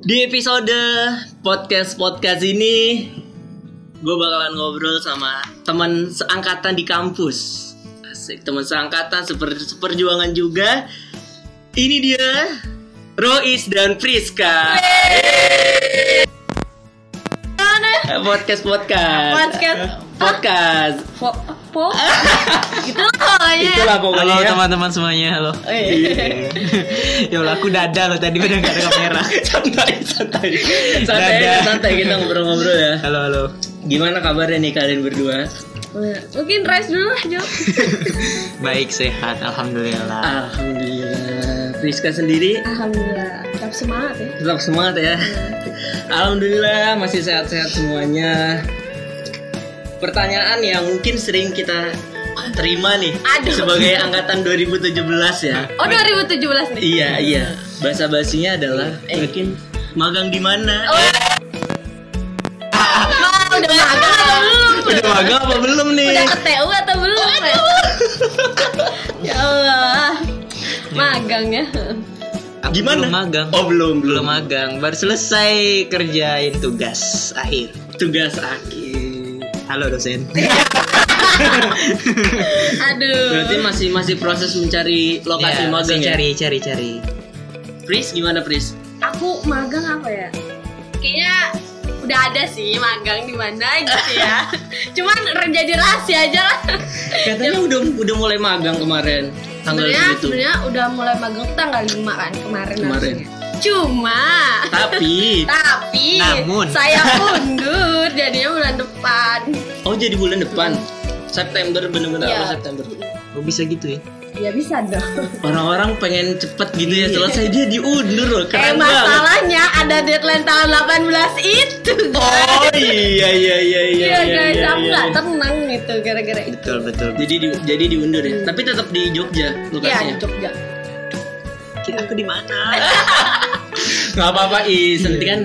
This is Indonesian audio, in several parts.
Di episode podcast-podcast ini Gue bakalan ngobrol sama teman seangkatan di kampus. Asik, teman seangkatan seper seperjuangan juga. Ini dia Rois dan Priska. Podcast-podcast. Podcast. Podcast. Po, po, gitu lah pokoknya. Itulah pokoknya Halo ya. teman-teman semuanya, halo. Oh, iya. ya Allah, aku dada loh tadi pada nggak ada kamera. santai santai santai Dadah. santai kita ngobrol-ngobrol ya Halo, halo. gimana kabarnya nih kalian berdua Mungkin Rice dulu lah, Jo. Baik, sehat, alhamdulillah. alhamdulillah Priska sendiri Alhamdulillah. Tetap semangat ya. tetap semangat ya alhamdulillah masih sehat-sehat semuanya pertanyaan yang mungkin sering kita terima nih Aduh. sebagai angkatan 2017 ya Oh 2017 nih. iya iya bahasa basinya adalah mungkin magang di mana Oh, Wah, udah magang atau belum? udah magang apa belum nih Udah ke TU atau belum? ya? ya Allah. Magang ya. Aku gimana Belum magang. oh belum Belum belum magang, baru selesai kerjain tugas akhir. tugas akhir Halo dosen. Aduh. berarti masih masih proses mencari lokasi Ya, magang masih ya cari, cari, cari. Pris gimana Pris Aku magang apa ya? Kayaknya udah ada sih magang di mana gitu ya. Cuman jadi rahasia aja lah. katanya udah udah mulai magang kemarin tanggal Sebenarnya segitu sebenarnya udah mulai magang tanggal 5 kan kemarin. Kemarin. harusnya. Cuma tapi tapi Namun. saya undur jadinya bulan depan. oh jadi bulan depan September bener-bener Iya. awal September Oh bisa gitu ya? Ya bisa dong. orang-orang pengen cepet gitu ya selesai dia diundur loh Eh keren banget masalahnya ada deadline tanggal 18 itu. oh iya iya iya iya Iya guys, iya, aku iya. nggak tenang gitu gara-gara itu. Betul, betul. jadi di, jadi diundur ya tapi tetap di Jogja Iya di lokasinya Jogja. Kira aku di mana? nggak apa-apa is. Nanti kan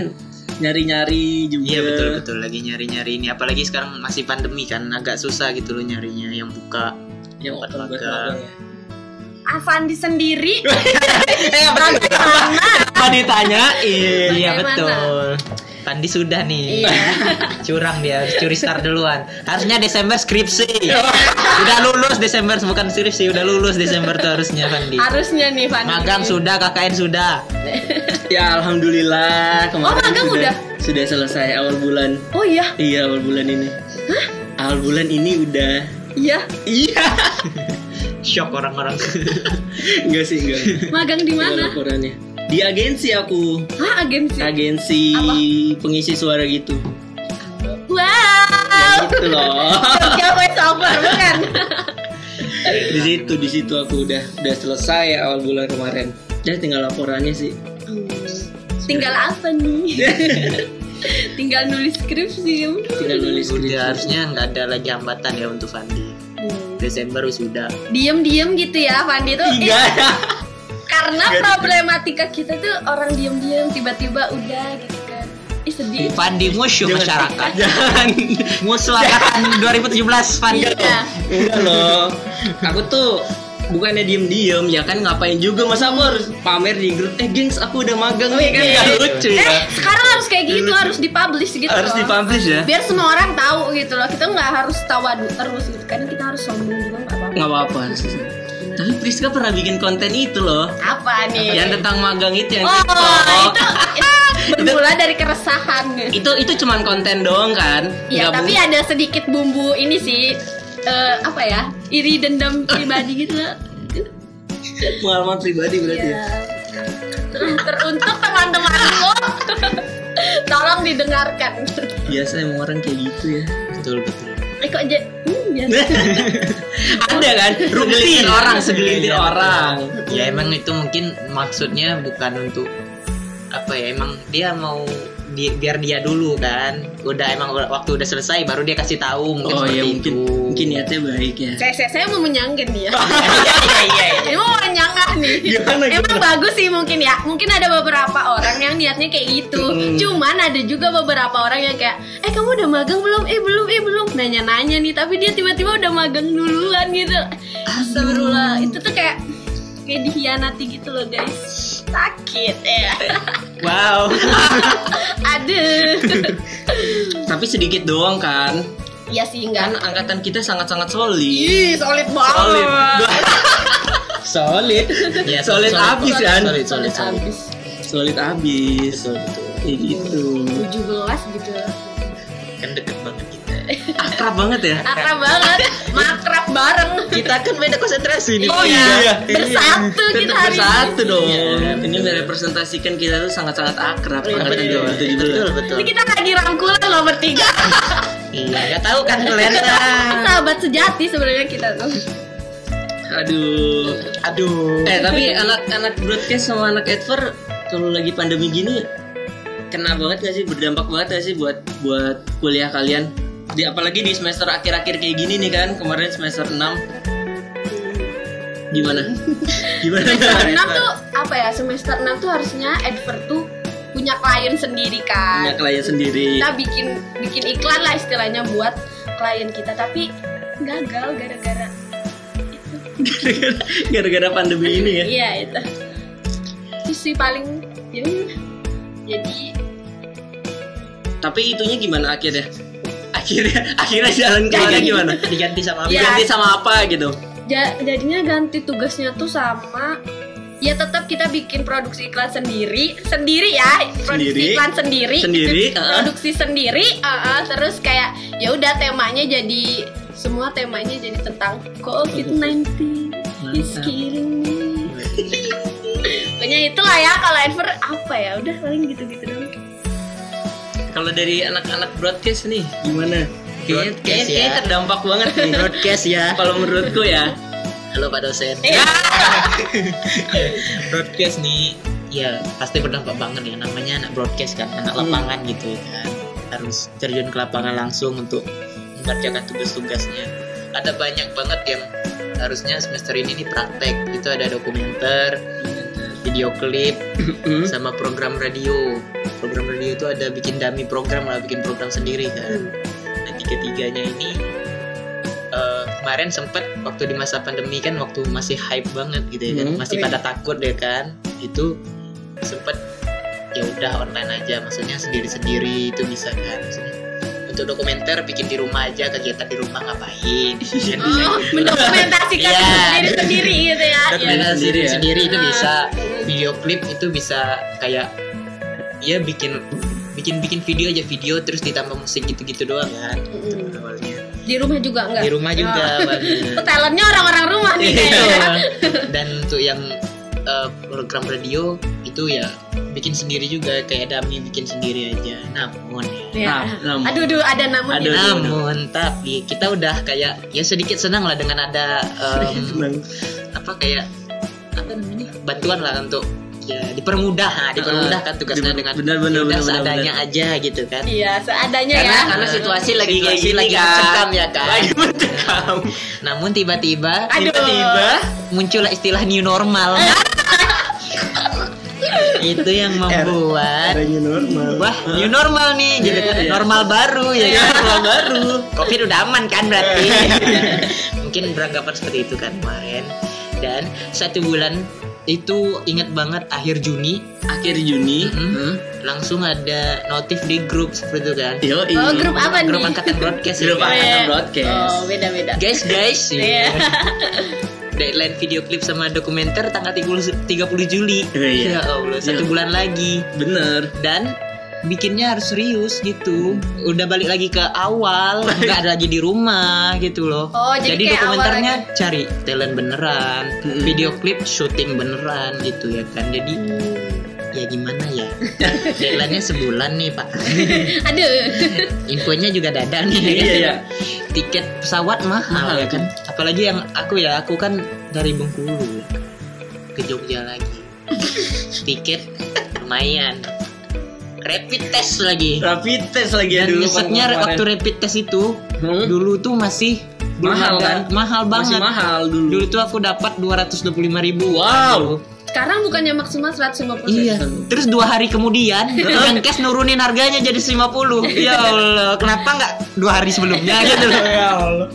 nyari-nyari juga. Iya betul betul. Lagi nyari nyari ini. Apalagi sekarang masih pandemi kan. Agak susah gitu loh nyarinya. Yang buka yang Buat buat magang. ya. Avandi sendiri? Eh apa apa ditanyain Iya Bagaimana? betul. Pandi sudah nih. Iya. Curang dia, curi start duluan. Harusnya Desember skripsi. udah lulus Desember bukan skripsi, udah lulus Desember tuh harusnya Pandi. harusnya nih Fandi. Magang sudah, KKN sudah. ya alhamdulillah kemarin Oh, magang sudah udah? sudah selesai awal bulan Oh iya, iya awal bulan ini awal bulan ini udah iya. iya Shock orang-orang. enggak sih enggak Magang di mana? laporannya di agensi aku Hah, agensi. agensi Apa? pengisi suara gitu Wow. gitu loh Jogja voice over bukan? di situ di situ aku udah udah selesai awal bulan kemarin ya tinggal laporannya sih Hmm. Tinggal apa nih? Tinggal nulis skripsi ya udah. tinggal nulis udah skripsi. harusnya nggak ada lagi hambatan ya untuk Fandi. Hmm. Desember sudah. Diem-diem gitu ya Fandi tuh. Iya. eh, karena problematika kita tuh orang diem-diem tiba-tiba udah gitu kan. Ih sedih. Fandi musuh Jangan- masyarakat. jangan Musuh angkatan 2017 Fandi. Iya. enggak loh aku tuh bukannya diem diem ya kan ngapain juga masa aku harus pamer di grup eh gengs aku udah magang nih kan gak lucu ya Eh, sekarang harus kayak gitu, harus dipublish gitu. harus loh. dipublish ya Biar semua orang tahu gitu loh. Kita nggak harus tawadu terus gitu. Kadang kita harus sombong juga nggak apa-apa. nggak apa-apa tapi Priska pernah bikin konten itu loh Apa nih? yang tentang magang itu yang Oh, TikTok. itu, itu bermula dari keresahan. itu itu cuman konten doang kan Ya, Nggak tapi bu- ada sedikit bumbu ini sih eh, apa ya? Iri dendam pribadi gitu loh. pengalaman pribadi berarti ya. Ya. Ter- Teruntuk teman-temanku. Tolong didengarkan. biasa emang orang kayak gitu ya Betul betul. Eh kok. ada kan? Segelintir orang segelintir Iya, orang. Ya emang itu mungkin maksudnya bukan untuk apa ya emang dia mau di- biar dia dulu kan. Udah emang waktu udah selesai baru dia kasih tahu mungkin oh seperti ya mungkin. itu mungkin niatnya baik ya Saya, saya, saya mau menyangkin dia. iya iya iya Ini mau nih. Gimana, Emang gimana? bagus sih mungkin ya. Mungkin ada beberapa orang yang niatnya kayak gitu. Hmm. Cuman ada juga beberapa orang yang kayak, eh kamu udah magang belum? Eh belum, eh belum. Nanya-nanya nih. Tapi dia tiba-tiba udah magang duluan gitu. Astagfirullah. Itu tuh kayak kayak dihianati gitu loh guys. Sakit ya. Wow. Aduh. Tapi sedikit doang kan. Iya sih enggak. Kan angkatan kita sangat-sangat solid. Ih, solid banget. Solid. Solid. Ya, Solid abis, kan? Solid, solid, solid. Habis. Solid abis. Betul, betul. Kayak gitu. 17 gitu. Kan deket banget kita. Akrab banget ya. Akrab banget. Makrab bareng. Kita kan beda konsentrasi nih. Oh iya. Bersatu Tetap kita hari bersatu ini. dong. Iya, Ini merepresentasikan kita tuh sangat-sangat akrab. Iya, angkatan betul. 2017. Betul, betul. Ini kita lagi rangkulan loh bertiga. Iya, nggak tahu kan kalian. Sahabat sejati sebenarnya kita tuh. Aduh. Aduh. Eh tapi anak-anak broadcast sama anak adver kalau lagi pandemi gini kena banget gak sih berdampak banget gak sih buat buat kuliah kalian di apalagi di semester akhir-akhir kayak gini nih kan kemarin semester 6 gimana gimana Semester 6 tuh apa ya? Semester 6 tuh harusnya advert tuh punya klien sendiri kan. punya klien sendiri Kita bikin bikin iklan lah istilahnya buat klien kita tapi gagal gara-gara itu. gara-gara pandemi ini ya Iya itu. Itu sih paling ya. Jadi tapi itunya gimana akhirnya akhirnya akhirnya jalan keluarnya gimana Diganti sama Iya. diganti sama apa gitu ja- jadinya ganti tugasnya tuh sama ya tetap kita bikin produksi iklan sendiri sendiri ya produksi Sendiri. iklan sendiri Sendiri, uh-uh. produksi sendiri uh-uh. terus kayak ya udah temanya jadi semua temanya jadi tentang COVID-19 is killing me pokoknya itulah ya kalau Enver apa ya udah paling gitu-gitu dong kalau dari anak-anak broadcast nih gimana kayaknya Broadcast kayaknya, ya. kayaknya terdampak banget nih broadcast ya. kalau menurutku ya Halo Pak dosen. Iya. broadcast nih ya pasti berdampak banget ya namanya anak broadcast kan anak Hmm. lapangan gitu ya kan harus terjun ke lapangan langsung untuk mengerjakan tugas-tugasnya ada banyak banget yang harusnya semester ini nih praktek itu ada dokumenter video klip Hmm. sama program radio program radio itu ada bikin dummy program lah bikin program sendiri kan nah tiga-tiganya ini eh, kemarin sempet waktu di masa pandemi kan waktu masih hype banget gitu ya kan Hmm. masih Oh, pada takut ya kan itu sempet ya udah online aja maksudnya sendiri-sendiri itu bisa kan maksudnya untuk dokumenter bikin di rumah aja kegiatan di rumah ngapain Kan oh, gitu. mendokumentasikan Iya. diri sendiri gitu ya Dokumentasi sendiri diri ya? sendiri itu Ah. bisa video klip itu bisa kayak ya bikin bikin bikin video aja video terus ditambah musik gitu-gitu doang kan Mm. Di rumah juga enggak di rumah juga Oh. talentnya orang-orang rumah nih Iya. kayaknya dan untuk yang eh, program radio itu ya bikin sendiri juga kayak Dami bikin sendiri aja namun ya Ya. Nah, namun. aduh duh ada namun Aduh, di- aduh. namun tapi kita udah kayak ya sedikit senang lah dengan ada Senang. apa kayak apa namanya bantuan lah untuk ya dipermudah. Nah, dipermudah kan tugasnya dengan benar, benar, benar, seadanya aja gitu kan. Iya seadanya karena ya. karena situasi lagi kayak Situasi gini lagi kan. mencekam ya kan. Lagi mencekam. Namun tiba-tiba tiba-tiba muncullah istilah new normal. Itu yang membuat adanya normal. Wah new normal nih. Gitu kan Iya. normal baru ya ya kan? normal baru. Covid udah aman kan berarti? Mungkin beranggapan seperti itu kan kemarin. Dan satu bulan itu ingat banget akhir Juni akhir Juni Mm-mm. hmm. langsung ada notif di grup seperti itu kan Yo, oh grup apa nih grup angkatan broadcast ya Grup kan? angkatan Iya. broadcast. oh beda beda guys guys Iya. deadline video klip sama dokumenter tanggal 30, 30 Juli Iya. ya Allah satu Iya. bulan lagi bener dan bikinnya harus serius gitu. Udah balik lagi ke awal nggak ada lagi di rumah gitu loh. Oh, jadi kayak dokumenternya cari talent beneran Mm-mm. video klip syuting beneran gitu ya kan. Jadi ya gimana ya? Deadline-nya sebulan nih pak. Aduh. Infonya juga dada nih. Iya, iya. tiket pesawat mahal Mahal. ya kan? Apalagi yang aku ya aku kan dari Bengkulu ke Jogja lagi. Tiket lumayan rapid test lagi. Rapid test lagi ya dan dulu nyeseknya waktu rapid test itu Hmm? dulu tuh masih belum Mahal, ada- kan? mahal banget. masih mahal dulu. Dulu tuh aku dapat 225 ribu. Wow. sekarang bukannya maksimal 150 Iya, terus dua hari kemudian Menkes nurunin harganya jadi 150 Ya Allah, kenapa nggak dua hari sebelumnya gitu? Loh Ya Allah.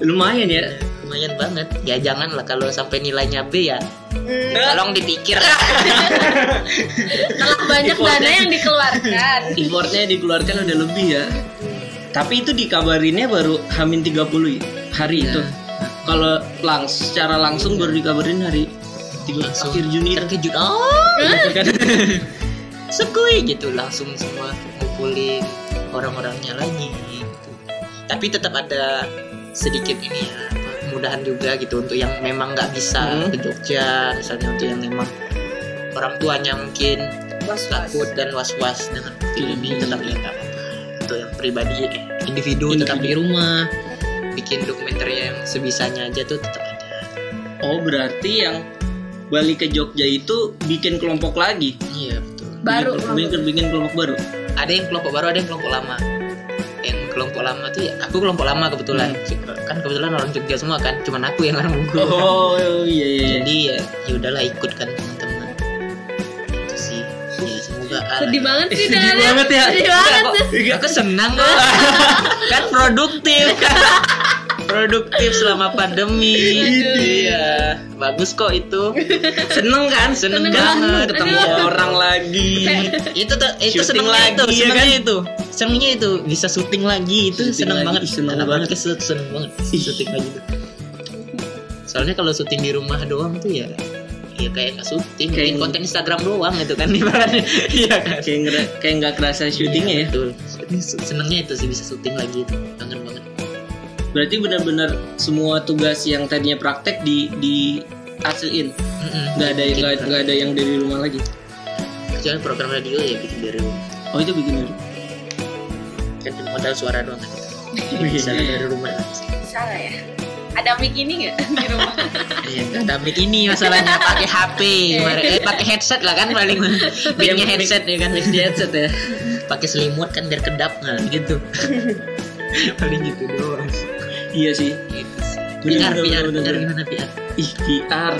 Lumayan ya Lumayan banget ya janganlah kalau sampai nilainya B ya Hmm, tolong dipikir telah banyak dana yang dikeluarkan. Effortnya dikeluarkan udah lebih ya. Tapi itu dikabarinnya baru Hamin 30 ya, hari Iya. itu. Kalau langs secara langsung baru dikabarin hari tiga, Langsung. akhir Juni. terkejut oh Gitu kan. sekui gitu langsung semua ngumpulin orang-orangnya lagi gitu. tapi tetap ada sedikit ini ya apa, kemudahan juga gitu untuk yang memang nggak bisa Hmm. ke Jogja misalnya untuk yang memang orang tuanya mungkin Was-was. takut dan was-was dengan film ini tetap ya nggak apa-apa untuk yang pribadi eh, individu, Individu. tetap di rumah bikin dokumenter yang sebisanya aja tuh tetap ada Oh berarti yang balik ke Jogja itu bikin kelompok lagi. iya betul Baru bikin, bikin, bikin kelompok baru. ada yang kelompok baru ada yang kelompok lama yang kelompok lama tuh ya aku kelompok lama kebetulan kan kebetulan orang Jogja semua kan cuman aku yang orang Bogor Oh iya iya. iya. jadi ya ya udahlah ikut kan teman-teman itu sih ya semoga Sedih banget sih Sedih banget ya. Sedih Enggak banget. kok. aku senang kok kan produktif produktif selama pandemi iya bagus kok itu Seneng kan? Seneng banget. Ketemu orang lagi. itu tuh itu senengnya lagi, itu ya senengnya kan? itu senengnya itu bisa syuting lagi itu Syuting seneng lagi, banget seneng Anak banget. tuh seneng banget syuting lagi tuh soalnya kalau syuting di rumah doang tuh ya ya kayak nggak syuting Kayak- kayak konten Instagram doang gitu kan ibaratnya iya kan Kayak ngera- kayak nggak kerasa syutingnya ya. Iya, betul senengnya itu sih bisa syuting lagi itu kangen banget Berarti benar-benar semua tugas yang tadinya praktek di di hasilin. Nggak ada yang Bikin nggak nggak ada yang dari rumah lagi. kecuali program radio ya bikin dari rumah Oh itu bikin dari. Kan modal suara doang kan bisa dari rumah Salah ya. Ada mic ini nggak di rumah? Iya, nggak ada mic ini masalahnya pakai HP, eh pakai headset lah kan paling micnya headset ya kan, di headset ya. pakai selimut kan biar kedap nah gitu. paling gitu doang. Iya sih. Gitu sih. PR, PR, PR gimana PR? Ih PR.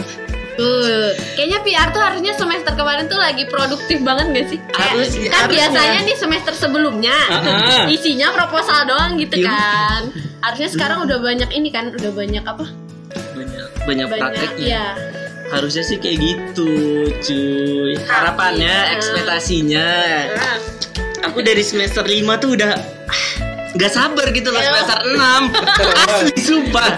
Tuh, kayaknya PR tuh harusnya semester kemarin tuh lagi produktif banget gak sih? Harus- kan harusnya. biasanya nih semester sebelumnya ah. isinya proposal doang gitu Iya. kan. Harusnya sekarang udah banyak ini kan, udah banyak apa? Banyak banyak Banyak prakteknya. ya. Harusnya sih kayak gitu, cuy. Harapannya, Harusnya. ekspektasinya. Nah, Aku dari semester 5 tuh udah ah, nggak sabar gitu loh Iya. semester 6 Asli sumpah.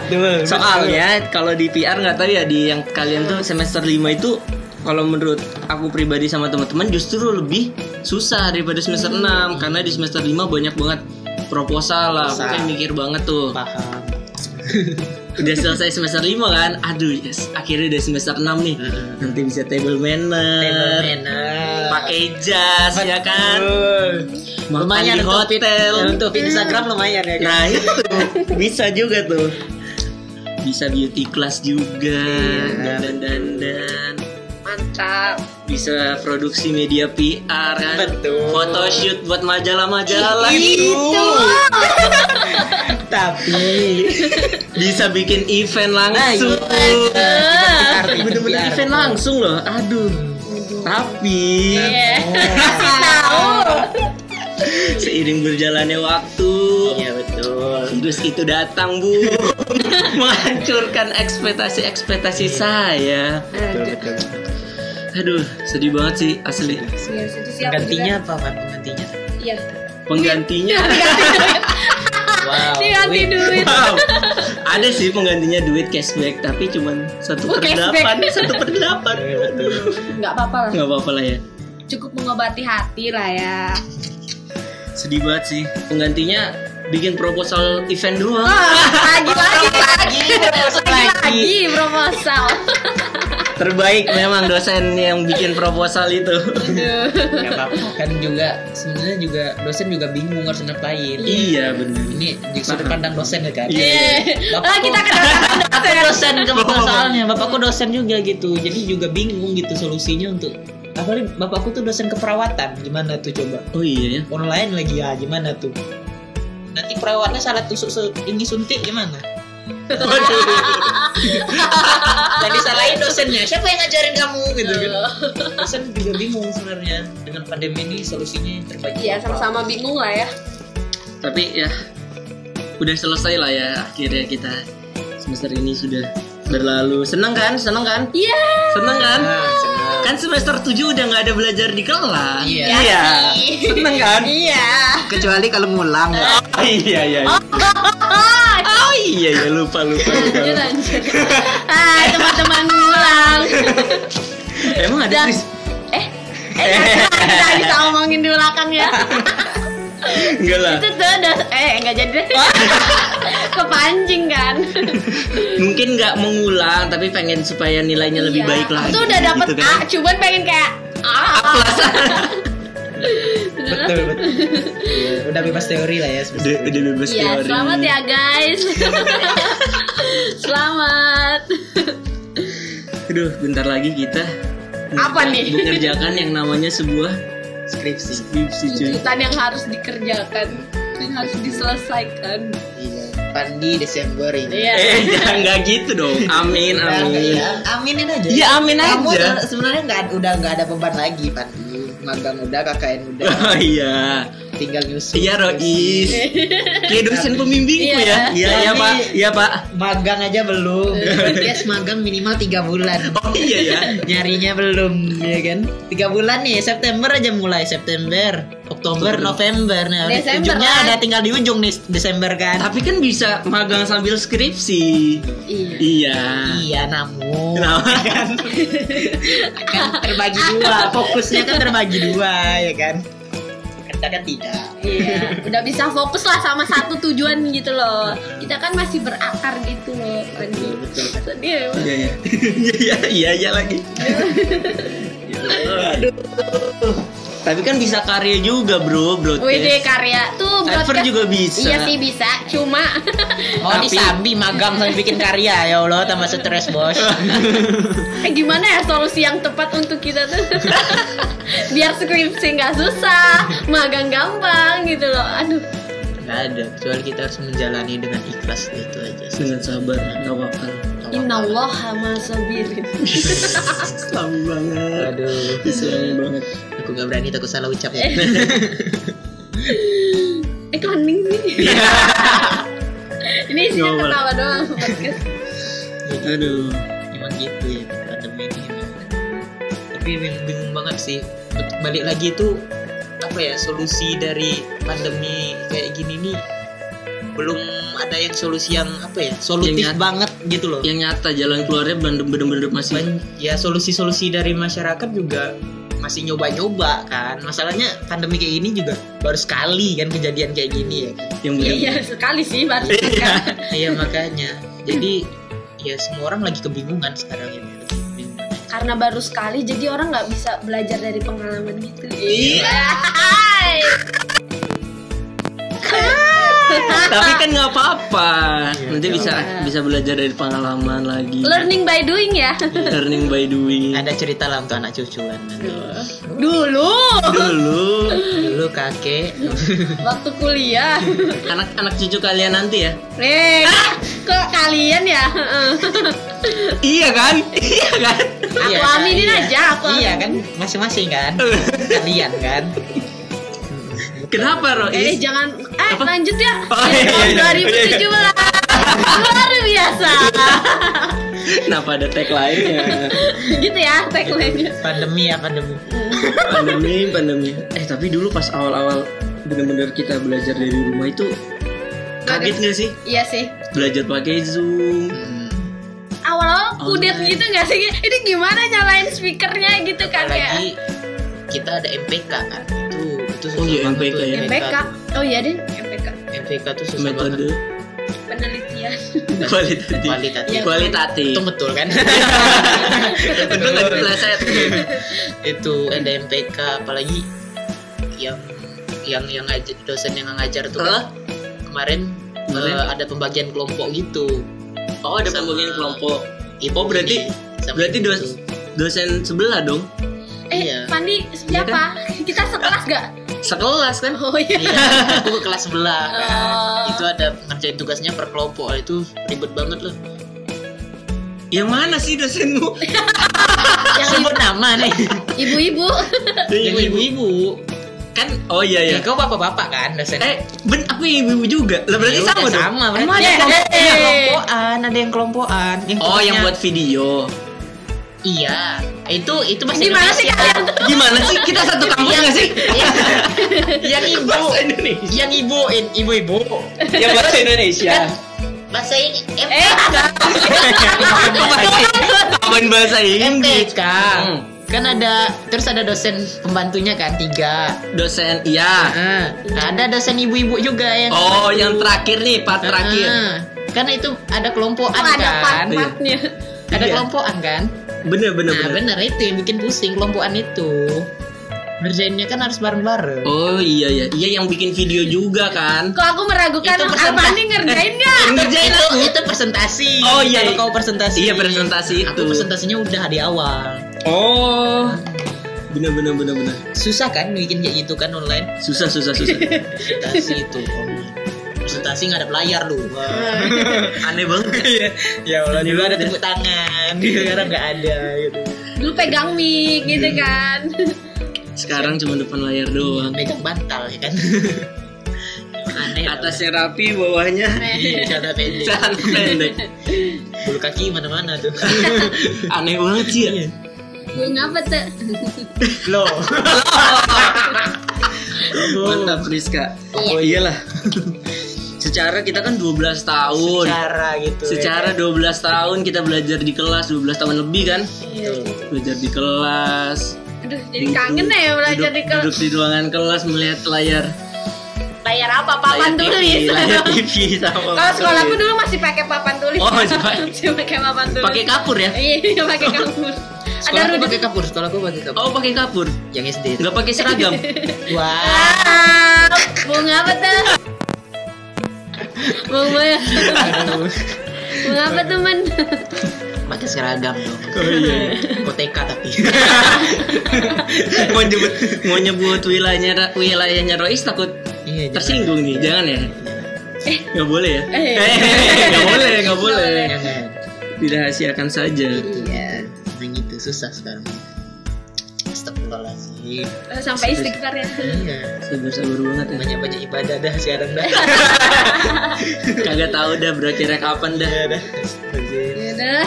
Soalnya kalau di PR nggak tahu ya di yang kalian tuh semester 5 itu kalau menurut aku pribadi sama teman-teman justru lebih susah daripada semester 6 karena di semester 5 banyak banget proposal lah. Kayak mikir banget tuh. Paham. Udah selesai semester 5 kan? Aduh, yes, akhirnya udah semester 6 nih. Nanti bisa table manner, pakai jas ya kan? Lumayan di untuk hotel. ya, untuk Instagram lumayan ya kan. Nah itu bisa juga tuh. Bisa beauty class juga, Iya. dan dan dan mantap. bisa produksi media PR kan. Betul. Photoshoot buat majalah-majalah Itu. Tapi Bisa bikin event Nah, langsung. Ah. Bener-bener event langsung loh. Aduh. Tapi Iya. Kasih tahu. seiring berjalannya waktu, Iya betul. virus itu datang bu, menghancurkan ekspektasi-ekspektasi saya. Betul betul. Aduh, sedih banget sih asli. Iya, situ siapa Penggantinya apa kan penggantinya? juga? Iya. Penggantinya, Wow. Diganti duit. wow, ada sih penggantinya duit cashback, tapi cuman satu Oh, per delapan, satu per delapan. Nggak apa-apa lah. Nggak apa-apa lah ya. Cukup mengobati hati lah ya. Sedih banget sih. Penggantinya bikin proposal event doang. lagi lagi lagi proposal lagi lagi. lagi proposal. Terbaik memang dosen yang bikin proposal itu. Aduh. Gak apa-apa kan juga sebenarnya juga dosen juga bingung harus ngapain. iya benar. Ini di sudut pandang dosen ya kan. Iya. Ah, kita kedatangan Aku dosen kebetulan soalnya bapakku dosen juga gitu. Jadi juga bingung gitu solusinya untuk apalagi bapakku tuh dosen keperawatan gimana tuh coba Oh iya ya. online lagi ya gimana tuh nanti perawatnya salah tusuk ini suntik gimana jadi salahin dosennya siapa yang ngajarin kamu gitu kan dosen juga bingung sebenarnya dengan pandemi ini solusinya yang terbaik Iya, sama-sama bingung lah ya. Tapi ya udah selesai lah ya akhirnya kita semester ini sudah berlalu. Seneng kan? Seneng kan? Iya. Seneng kan? Ah, senang. Kan semester 7 udah nggak ada belajar di kelas. Iya. Iya. Seneng kan? Iya. kecuali kalau ngulang Oh, iya iya. Oh iya iya lupa lupa. lupa. Lanjut lanjut. Ah teman-teman ngulang. Emang ada Dan- Chris? Eh, eh nggak kita bisa ngomongin di belakang ya. Enggak lah. Itu tuh udah eh nggak jadi. Kepancing kan. Mungkin nggak mengulang tapi pengen supaya nilainya lebih Iya. baik lagi. Tuh udah dapet gitu kan. A, cuman pengen kayak A. betul betul Iya, udah bebas teori lah ya Udah, udah bebas Iya, teori. selamat ya guys. selamat. Aduh, bentar lagi kita Apa nih? mengerjakan yang namanya sebuah skripsi skripsi. Tuntutan yang harus dikerjakan yang harus diselesaikan. iya Pandi Desember ini Iya. Eh, jangan nggak gitu dong. Amin, amin. Ya, aminin aja Iya, amin kamu aja. tuh sebenarnya nggak udah nggak ada beban lagi Pandi magang udah KKN udah Oh iya. Tinggal nyusul Iya, Rois. Kayak dosen pembimbingku Iya. ya. Iya, iya, Pak. Iya, Pak. magang aja belum podcast magang minimal tiga bulan Oh iya ya. nyarinya belum ya kan tiga bulan nih September aja mulai September Oktober November nah Desember ujungnya kan? ada tinggal di ujung nih Desember kan Tapi kan bisa magang sambil skripsi. Iya. Iya. iya namun Kenapa? kan kan terbagi dua fokusnya kan terbagi dua ya kan kita kan tidak Iya, udah bisa fokus lah sama satu tujuan gitu loh. Kita kan masih berakar gitu loh. Sedih. Iya, iya. Iya, iya, iya, iya lagi. Aduh. Tapi kan bisa karya juga, Bro, bro. Wih deh karya tuh broadcast- juga bisa. Iya sih bisa, cuma oh Tapi- disambi magang sambil bikin karya ya Allah tambah stres bos eh, gimana ya solusi yang tepat untuk kita tuh? Biar skripsi nggak susah, magang gampang gitu loh. Aduh, nggak ada kecuali kita harus menjalani dengan ikhlas itu aja. Dengan sabar, tawakal. Inallah sama sabirin. Islami banget. aduh Islami banget. aku nggak berani takut salah ucap Eh kok hening sih? Ini isinya ketawa doang podcast. Aduh. emang gitu ya pandemi ini emang. tapi bingung, bingung banget sih balik lagi itu apa ya solusi dari pandemi kayak gini nih belum ada yang solusi yang apa ya solutif Yang nyata. banget gitu loh Yang nyata jalan keluarnya bener- bener-bener masih Ben- ya solusi-solusi dari masyarakat juga masih nyoba-nyoba kan masalahnya pandemi kayak gini juga baru sekali kan kejadian kayak gini ya kan yang Iya, iya sekali sih baru Iya. iya makanya jadi ya semua orang lagi kebingungan sekarang ini karena baru sekali jadi orang nggak bisa belajar dari pengalaman gitu Iya. Hai. Tapi kan nggak apa-apa. Iya, Nanti bisa apa-apa. bisa belajar dari pengalaman lagi. learning by doing ya Learning by doing. ada cerita lah untuk anak cucuan dulu Dulu dulu kakek waktu kuliah anak-anak cucu kalian nanti ya. eh kok kalian ya Iya kan? Iya kan? aku Iya, aminin iya. aja aku iya kan masing-masing kan kalian kan Kenapa Rois? eh jangan eh Apa? lanjut ya Oh, iya, iya, iya. tahun 2017 luar biasa Kenapa ada tag lainnya? gitu ya tagline-nya pandemi ya pandemi pandemi, pandemi. Eh tapi dulu pas awal-awal bener-bener kita belajar dari rumah itu kaget nggak sih? iya sih Belajar pakai Zoom. Hmm. awal-awal kudet Online. gitu nggak sih ini gimana nyalain speakernya gitu kan kayak apalagi kita ada MPK kan susah Oh iya, MPK tuh, ya. MPK oh iya deh MPK MPK tuh susah Metode banget penelitian kualitatif. kualitatif Iya. Kualitatif. itu betul kan Betul nggak dipeleset? itu ada MPK apalagi yang yang yang ngajar dosen yang ngajar tuh Hah? kan kemarin Kemarin? eh, ada pembagian kelompok gitu Oh ada Sama- pembagian kelompok. Ibu Oh, berarti- sama Berarti dos, tuh. dosen sebelah dong. eh Iya. Pandi siapa kita sekelas gak Sekelas kan? oh iya Iya, aku ke kelas sebelah kan. Oh. Itu ada ngerjain tugasnya per kelompok. Itu ribet banget loh. Yang mana sih dosenmu? yang Sebut nama nih. ibu-ibu Yang ibu-ibu. kan Oh iya ya iya. kau bapak-bapak kan dosen Eh, ben aku ibu-ibu juga. Lah berarti Ya sama dong. sama berarti ada kelompok- kelompokan ada yang kelompokan yang Oh, yang buat video. Iya itu itu bahasa Gimana sih Indonesia. kalian tuh? Gimana sih? Kita satu kampus Yang- nggak sih? yang, yang ibu Bahasa Indonesia. yang ibu ibu-ibu Yang bahasa Indonesia. bahasa ini Eh, Kapan bahasa Inggris? MTK Hmm. kan ada terus ada dosen pembantunya kan tiga Dosen, iya. Ada dosen ibu-ibu juga yang Oh, yang terakhir nih, part terakhir. Kan itu ada kelompokan oh, ada kan part-partnya. ada Iya. kelompokan kan Bener, bener, nah bener. bener itu yang bikin pusing kelompokan itu ngerjainnya kan harus bareng-bareng Oh iya iya, iya yang bikin video juga kan? Kok aku meragukan Itu persentase. Armandi ngerjain nggak? Ngerjain itu, aku. itu presentasi Oh, iya, kalau iya. kau presentasi Iya presentasi aku itu. presentasinya udah di awal Oh, bener bener bener bener. susah kan bikin kayak gitu kan online Susah susah susah. presentasi itu presentasi nggak ada layar lu Aneh banget. ya Allah dulu ada tepuk tangan sekarang nggak ada gitu Dulu pegang mic gitu kan. Sekarang cuma depan layar doang. megang bantal ya kan aneh Atasnya rapi, bawahnya cara pendek celana pendek. bulu kaki mana-mana tuh Aneh banget sih ya. Bunga apa tuh? loh Mantap Rizka. Oh iyalah. Secara kita kan 12 tahun. cara gitu ya Secara 12 tahun kita belajar di kelas 12 tahun lebih kan? Iya. Belajar di kelas. Aduh, jadi kangen ya belajar di duduk, kelas. duduk di ruangan kelas melihat layar Layar apa? Papan layar tulis. TV, layar TV sama Kalau sekolahku dulu masih pakai papan tulis. Oh, masih pakai. Masih pakai papan tulis. pakai kapur ya? Iya, pakai kapur. Ada sekolah aku rudi. pakai kapur sekolah aku pakai kapur Oh pakai kapur, yang SD nggak pakai seragam. wah Ah, bunga apa tuh? Bunga ya. aduh Bunga apa tuh, Man? pakai seragam dong Oh iya. koteka tapi mau nyebut mau nyebut wilayahnya wilayahnya Rois takut iya tersinggung nih, jangan ya? Nggak boleh ya? Eh. Eh, nggak boleh, nggak boleh. jangan Dirahasiakan saja. iya yang itu susah sekarang Astagfirullahaladzim Sampai istighfar ya. iya Sabar sabar banget ya. banyak banyak ibadah dah sekarang dah Kagak tahu dah berakhirnya kapan dah. Iya dah Astagfirullahaladzim. Ya udah.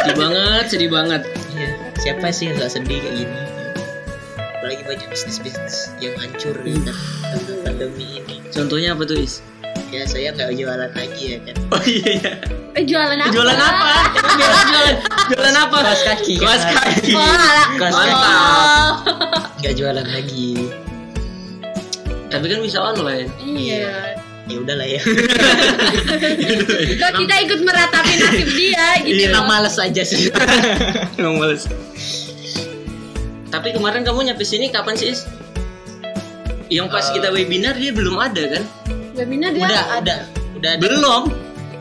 Sedih banget, sedih banget. Iya, siapa sih yang gak sedih kayak gini? Apalagi banyak bisnis-bisnis yang hancur ya kan karena pandemi ini. Contohnya apa tuh Is? Ya saya nggak jualan lagi ya kan. Oh iya iya. Eh, jualan apa? Jualan apa? Jualan jualan jualan apa? Kaos kaki, Kaos kan? kaki. Kaos Mantap. Oh. Nggak jualan lagi. Tapi kan bisa online. Iya. Ya udahlah ya. Kok kita ikut meratapi nasib dia gitu. Emang males aja sih. Emang males. Tapi kemarin kamu nyampe sini kapan sih Is? Yang pas Eh. kita webinar dia belum ada kan? Dia udah, ada. udah, udah. ada. Belum.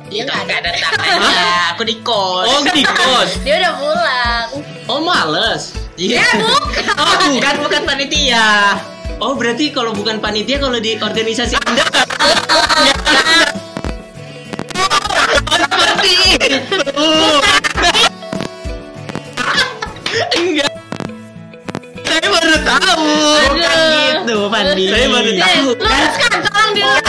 Ya nggak nggak ada tangannya. Aku di kos. Oh di kos. Dia udah pulang. Oh males. Iya. bukan. Oh, bukan bukan panitia. Oh berarti kalau bukan panitia kalau di organisasi anda seperti itu. Enggak. Saya baru tahu. Bukan gitu, Pandi. Saya baru Eh, tahu. luruskan, tolong diluruskan,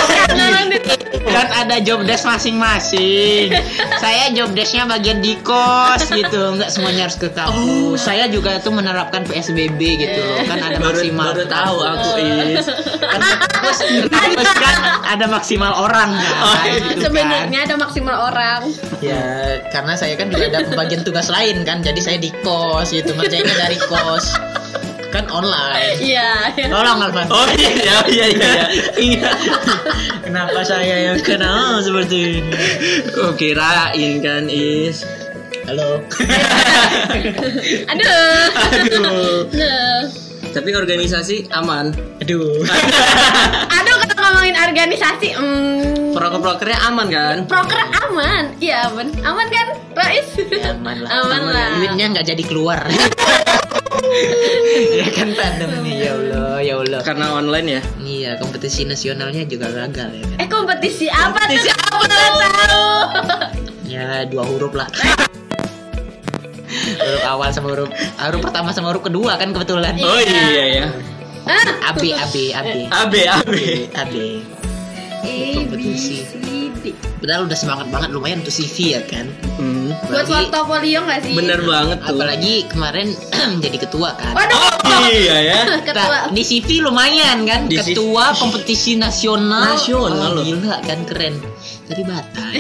kan ada job desk masing-masing. saya job desknya bagian di kos gitu, nggak semuanya harus ke kampus. Saya juga tuh menerapkan PSBB gitu loh, kan ada Baru, maksimal. baru tahu aku is. Kan kampus, kan ada maksimal orang kan. Oh, gitu kan. Sebenarnya ada maksimal orang. Ya, karena saya kan juga ada pembagian tugas lain kan, jadi saya di kos gitu, ngerjainnya dari kos. Kan online. Iya. iya. Tolong Alvan. Oh iya iya iya iya. Iya. Kenapa saya yang kena seperti ini? Kok kirain kan is. Halo. Aduh. Aduh. Nah. Tapi organisasi aman. Aduh. Aduh kalau ngomongin organisasi, hmm, Proker-prokernya aman kan? proker aman. Iya aman. Aman kan, Rais? aman lah. Aman lah. Duitnya nggak jadi keluar. ya kan pandemi ya Allah, ya Allah. Karena online ya. Iya, kompetisi nasionalnya juga gagal ya kan. Eh kompetisi apa Kompetisi tuh? Apa tahu? Ya dua huruf lah. huruf awal sama huruf huruf pertama sama huruf kedua kan kebetulan. Oh iya ya. Ah, AB AB AB AB AB. AB A B kompetisi. D. padahal udah semangat banget lumayan untuk CV ya kan Hmm. Buat portofolio nggak sih? Bener banget tuh. apalagi kemarin jadi ketua kan Waduh, Oh iya ya. ketua. Nah, di CV lumayan kan Di ketua kompetisi nasional Nasional loh. gila kan keren dari Batak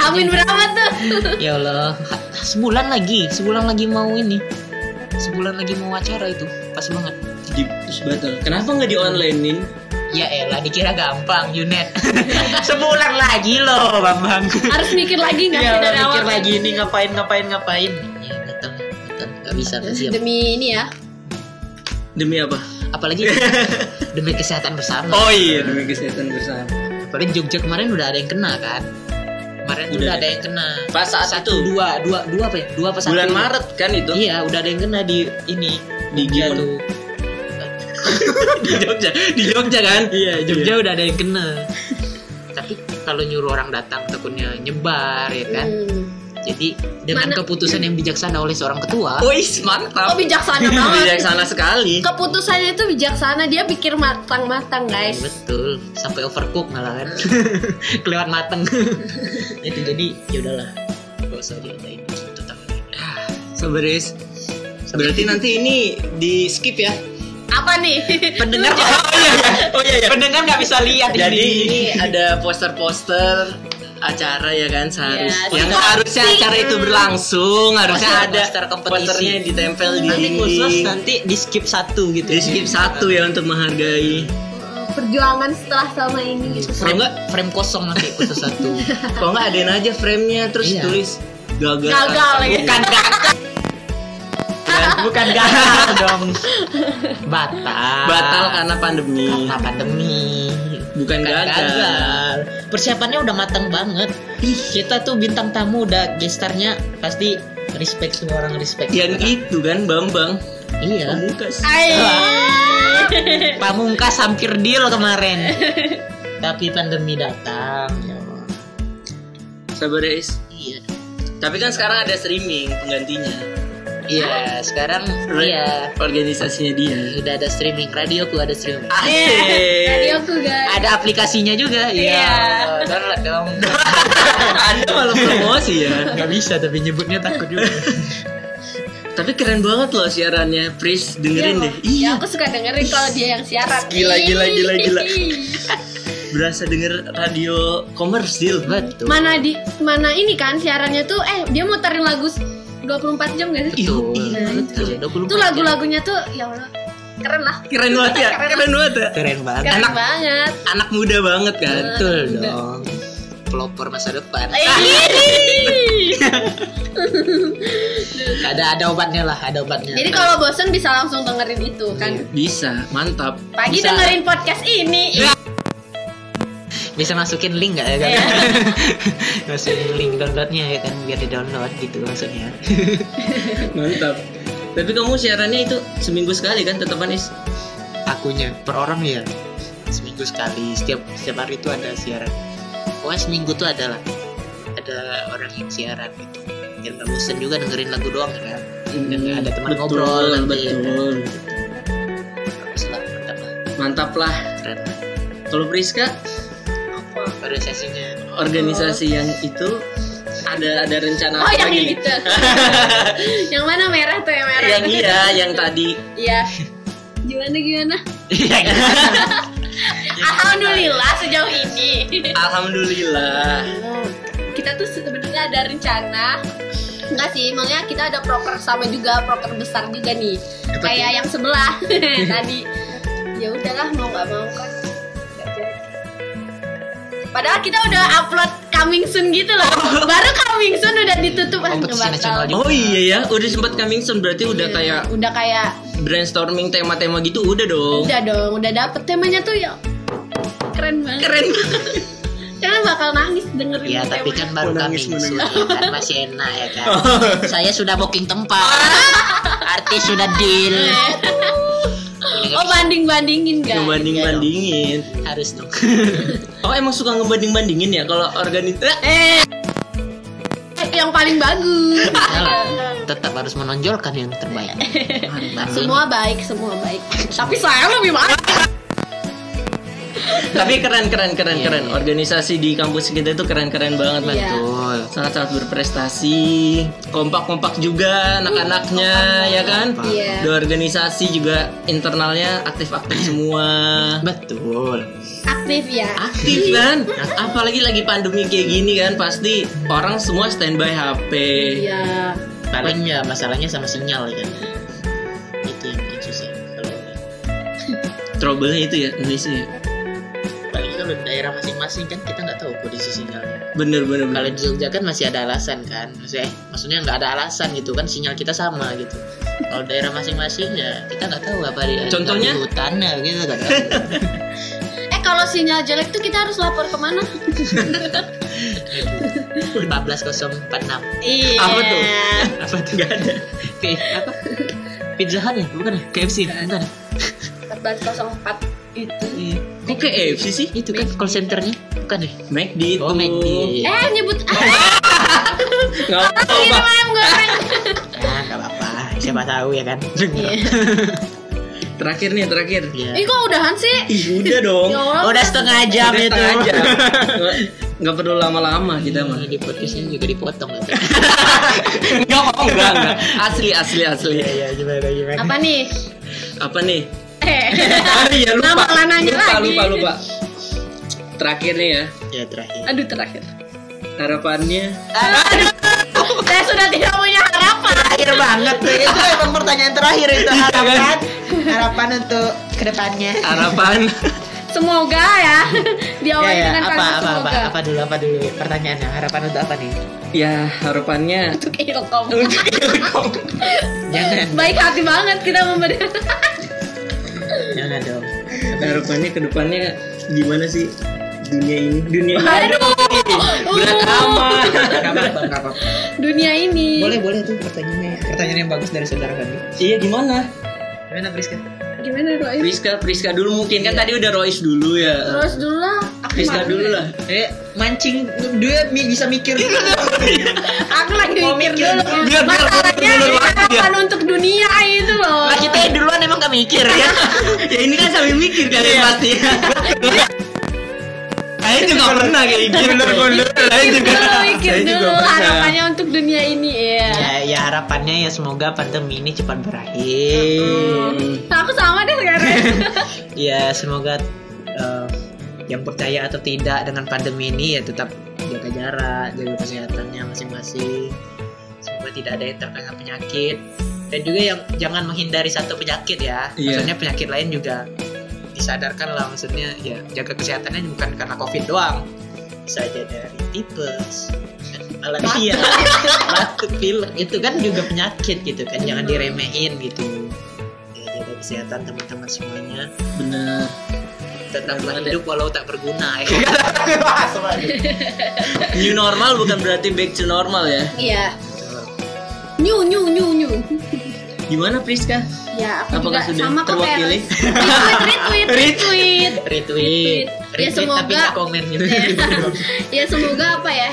Amin berapa tuh? ya Allah sebulan lagi sebulan lagi mau ini sebulan lagi mau acara itu pas banget Di terus batal. Kenapa nggak di onlinein? Ya elah dikira gampang Yunet sebulan lagi loh Bambang Harus mikir lagi sih ya dari mikir awal? lagi ini ngapain ngapain ngapain ya betul betul nggak bisa nggak siap Demi ini ya. Demi apa? apalagi demi kesehatan bersama Oh iya demi kesehatan bersama. apalagi Jogja kemarin udah ada yang kena kan kemarin Udah udah ada. yang kena Pas saat satu itu. dua dua dua apa ya dua apa satu Bulan Maret kan itu iya udah ada yang kena di ini di Jogja Gion. Di Jogja, di Jogja kan? iya Jogja udah ada yang kena tapi kalau nyuruh orang datang takutnya nyebar ya kan Hmm. jadi dengan Mana- keputusan yang bijaksana oleh seorang ketua Wih, mantap. Oh bijaksana banget. Bijaksana sekali. Keputusannya itu bijaksana, dia pikir matang-matang guys. betul sampai overcook malah kan kelewat mateng itu jadi ya udahlah gak usah diadain Sabar Is. Berarti nanti ini di skip ya? Apa nih? pendengar Oh iya, iya. oh iya, iya. pendengar nggak bisa lihat Jadi ini ini ada poster-poster acara ya kan seharusnya Iya, yang harusnya acara itu berlangsung harusnya Poster- ada poster kompetisi. posternya yang ditempel di nanti khusus nanti di skip satu gitu di skip satu ya untuk menghargai Perjuangan setelah selama ini gitu. Kalau frame, enggak frame kosong nanti khusus satu kalau nggak adain aja framenya terus Iya. tulis gagal Gagal ya. bukan gagal bukan gagal dong. Batal. Batal karena pandemi. Karena pandemi. Bukan Bukan gagal. persiapannya udah matang banget. Kita tuh bintang tamu udah gestarnya pasti respect semua orang respect. Yang itu kan Bambang? Iya. Pamungkas. Pamungkas hampir deal kemarin. Tapi pandemi datang ya. Sabar ya Is. iya. Tapi kan sekarang ada streaming penggantinya iya sekarang iya. organisasinya dia. Udah ada streaming radioku ada streaming. Asik. Radioku guys. ada aplikasinya juga? Iya. iya. download dong. Anda malah promosi ya. Nggak bisa tapi nyebutnya takut juga. Tapi keren banget loh siarannya. Pris dengerin deh. Iya, aku suka dengerin kalau dia yang siaran. Gila, gila, gila, gila. Berasa denger radio komersil betul. Mana di mana ini kan siarannya tuh eh dia muterin lagu 24 jam gak sih? betul. Iya, betul Itu. lagu-lagunya tuh ya Allah keren lah. Keren banget ya Keren. banget ya. Keren banget. Keren Anak- banget. Anak muda banget kan? Betul dong. Pelopor masa depan. Eh, ada ada obatnya lah ada obatnya. Jadi kalau bosen bisa langsung dengerin itu kan. Bisa mantap. Pagi Bisa. dengerin podcast ini. Bisa masukin link nggak ya kan Iya. masukin link downloadnya ya kan biar di download gitu maksudnya. Mantap. Tapi kamu siarannya itu seminggu sekali kan tetepan Is akunya per orang ya? Seminggu sekali setiap setiap hari itu ada siaran. Pokoknya seminggu tuh ada lah. Ada orang yang siaran gitu. Biar nggak bosen juga dengerin lagu doang kan. Dan nggak ada teman Betul, ngobrol nanti. ya kan. Betul. Bagus lah, mantap lah. Mantap lah. Keren lah. Kalau Priska organisasinya Organisasi yang itu ada ada rencana Oh yang lagi itu. yang mana merah tuh yang merah. yang iya yang tadi Iya. Gimana gimana? Iya. Alhamdulillah sejauh ini. Alhamdulillah kita tuh sebenarnya ada rencana Enggak sih, makanya kita ada proker sama juga, proker besar juga nih. Apa Kayak yang sebelah tadi. Ya udahlah, mau nggak mau kan. Padahal kita udah upload coming soon gitu loh. Baru coming soon udah ditutup Kompetisi ngebatal. nasional juga. Oh iya ya udah sempat coming soon berarti udah Iya, kayak udah kayak brainstorming tema-tema gitu udah dong udah dong, udah dapet temanya tuh ya keren banget. keren Jangan bakal nangis dengerin Ya tapi kan baru kami nangis, mau nangis. ya kan masih enak ya kan. Saya sudah booking tempat. Artis sudah deal. Nggak Oh bisa. banding-bandingin guys. ngebanding bandingin harus dong. oh emang suka ngebanding bandingin ya kalau organis Eh, yang paling bagus. Salah. tetap harus menonjolkan yang terbaik. Semua baik, semua baik. Tapi saya lebih baik. Tapi keren keren keren Iya, keren. iya. Organisasi di kampus kita itu keren keren banget lah. Iya. Betul. Sangat-sangat berprestasi, kompak-kompak juga anak-anaknya ya kan. Iya. Di organisasi juga internalnya aktif-aktif semua. Betul. Aktif ya. Aktif kan? Apalagi lagi pandemi kayak gini kan pasti orang semua standby HP. Iya. Paling ya masalahnya sama sinyal ya kan. Itu yang bikin susah. Kalau Trouble-nya itu ya Indonesia. ya. Di daerah masing-masing kan kita nggak tahu kondisi sinyalnya. Bener bener Kalau di Jogja kan masih ada alasan kan, maksudnya, eh, maksudnya nggak ada alasan gitu kan sinyal kita sama gitu. Kalau daerah masing-masing ya kita nggak tahu apa dia. Contohnya? di hutan ya gitu kan. Eh kalau sinyal jelek tuh kita harus lapor ke mana? 14046 Iya. Apa tuh? apa tuh gak ada P apa Pizza Hut ya bukan ya KFC bukan 1404 itu. Iya. Kok KFC sih? itu kan call centernya bukan ya McD itu. oh McD Eh nyebut Nggak apa-apa. kirim ayam goreng. nah nggak apa-apa siapa tahu ya kan Iya. Terakhir nih terakhir. Iya. Ih kok udahan sih? Ih udah dong. Ya Allah. udah setengah jam Udah itu setengah jam. Nggak- Nggak perlu lama-lama kita mah. di podcastnya juga dipotong Enggak enggak enggak. Asli asli asli. iya gimana gimana Apa nih? Apa nih? Eh. Ah, iya lupa. Nama lananya lupa, lagi. lupa lupa. Terakhir nih ya ya terakhir Aduh terakhir. harapannya. Saya sudah tidak punya harapan. terakhir banget tuh itu emang pertanyaan terakhir itu harapan harapan untuk ke depannya Harapan Semoga ya diawali ya, ya. dengan apa apa apa semoga. apa dulu apa dulu pertanyaannya harapan untuk apa nih ya harapannya Untuk ilkom. untuk Ilkom. jangan Baik hati banget kita memberi. Jangan dong harapannya ke depannya gimana sih dunia ini dunia ini Aduh. berat amat. Dunia ini. Boleh, boleh tuh pertanyaannya. Pertanyaan yang bagus dari saudara kami. iya gimana Gimana Priska? Gimana Roy? Priska Priska dulu mungkin kan tadi udah Rois dulu ya Terus dulu lah. Priska dulu lah Eh, mancing dia bisa mikir. Aku lagi mikir mikir. dulu. Biar- biar Masalahnya dulu waktu dia. harapan untuk dunia itu duluan emang gak mikir ya. ya ini kan sambil mikir kalian Iya. pasti saya juga pernah kayak gitu saya juga Dulu mikir saya juga dulu pernah. harapannya untuk dunia ini ya. ya, ya harapannya ya semoga pandemi ini cepat berakhir. Aku sama deh sekarang. Ya semoga eh, yang percaya atau tidak dengan pandemi ini ya tetap jaga jarak, jaga kesehatannya masing-masing. Semoga tidak ada yang terkena penyakit dan juga yang jangan menghindari satu penyakit ya. Iya. Maksudnya penyakit lain juga disadarkan lah maksudnya ya jaga kesehatannya bukan karena covid doang. Bisa aja dari tipes alergia batuk pilek itu kan juga penyakit gitu kan jangan diremehin gitu. Ya jaga kesehatan teman-teman semuanya. Bener. Tetaplah hidup walau tak berguna ya. New normal bukan berarti back to normal ya? Iya. New new new new. gimana Priska? Ya, aku Apakah juga sudah sama kok terwakili? retweet, retweet, retweet. retweet. Ya, semoga- tapi komen gitu. Ya. Semoga apa ya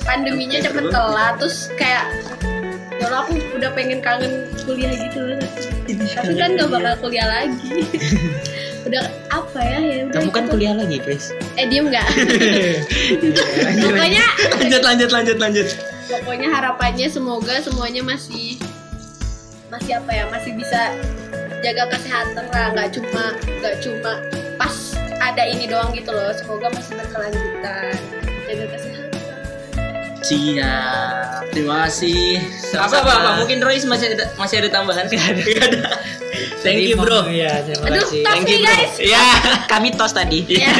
pandeminya cepet kelar terus kayak ya Allah, aku udah pengen kangen kuliah gitu tapi kan gak bakal kuliah lagi. Udah apa ya ya udah kamu kan gitu. kuliah lagi Pris? Eh diem nggak? Pokoknya lanjut lanjut lanjut lanjut pokoknya harapannya semoga semuanya masih masih apa ya masih bisa jaga kesehatan lah. Nggak cuma nggak cuma pas ada ini doang gitu loh. Semoga masih berkelanjutan. Jaga kesehatan siap terima kasih apa apa, apa mungkin Royce masih ada masih ada tambahan Nggak ada thank you bro Iya, terima aduh kasih. thank you bro guys ya Kami tos tadi. Ya.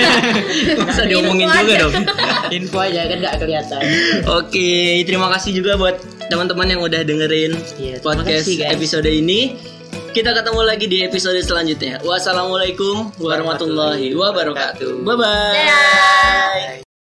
masa Info diomongin aja. juga dong Info aja kan nggak kelihatan. Oke, terima kasih juga buat teman-teman yang udah dengerin Iya, terima podcast kasih, guys. episode ini. Kita ketemu lagi di episode selanjutnya. Wassalamualaikum warahmatullahi wabarakatuh. Bye bye. Dadah.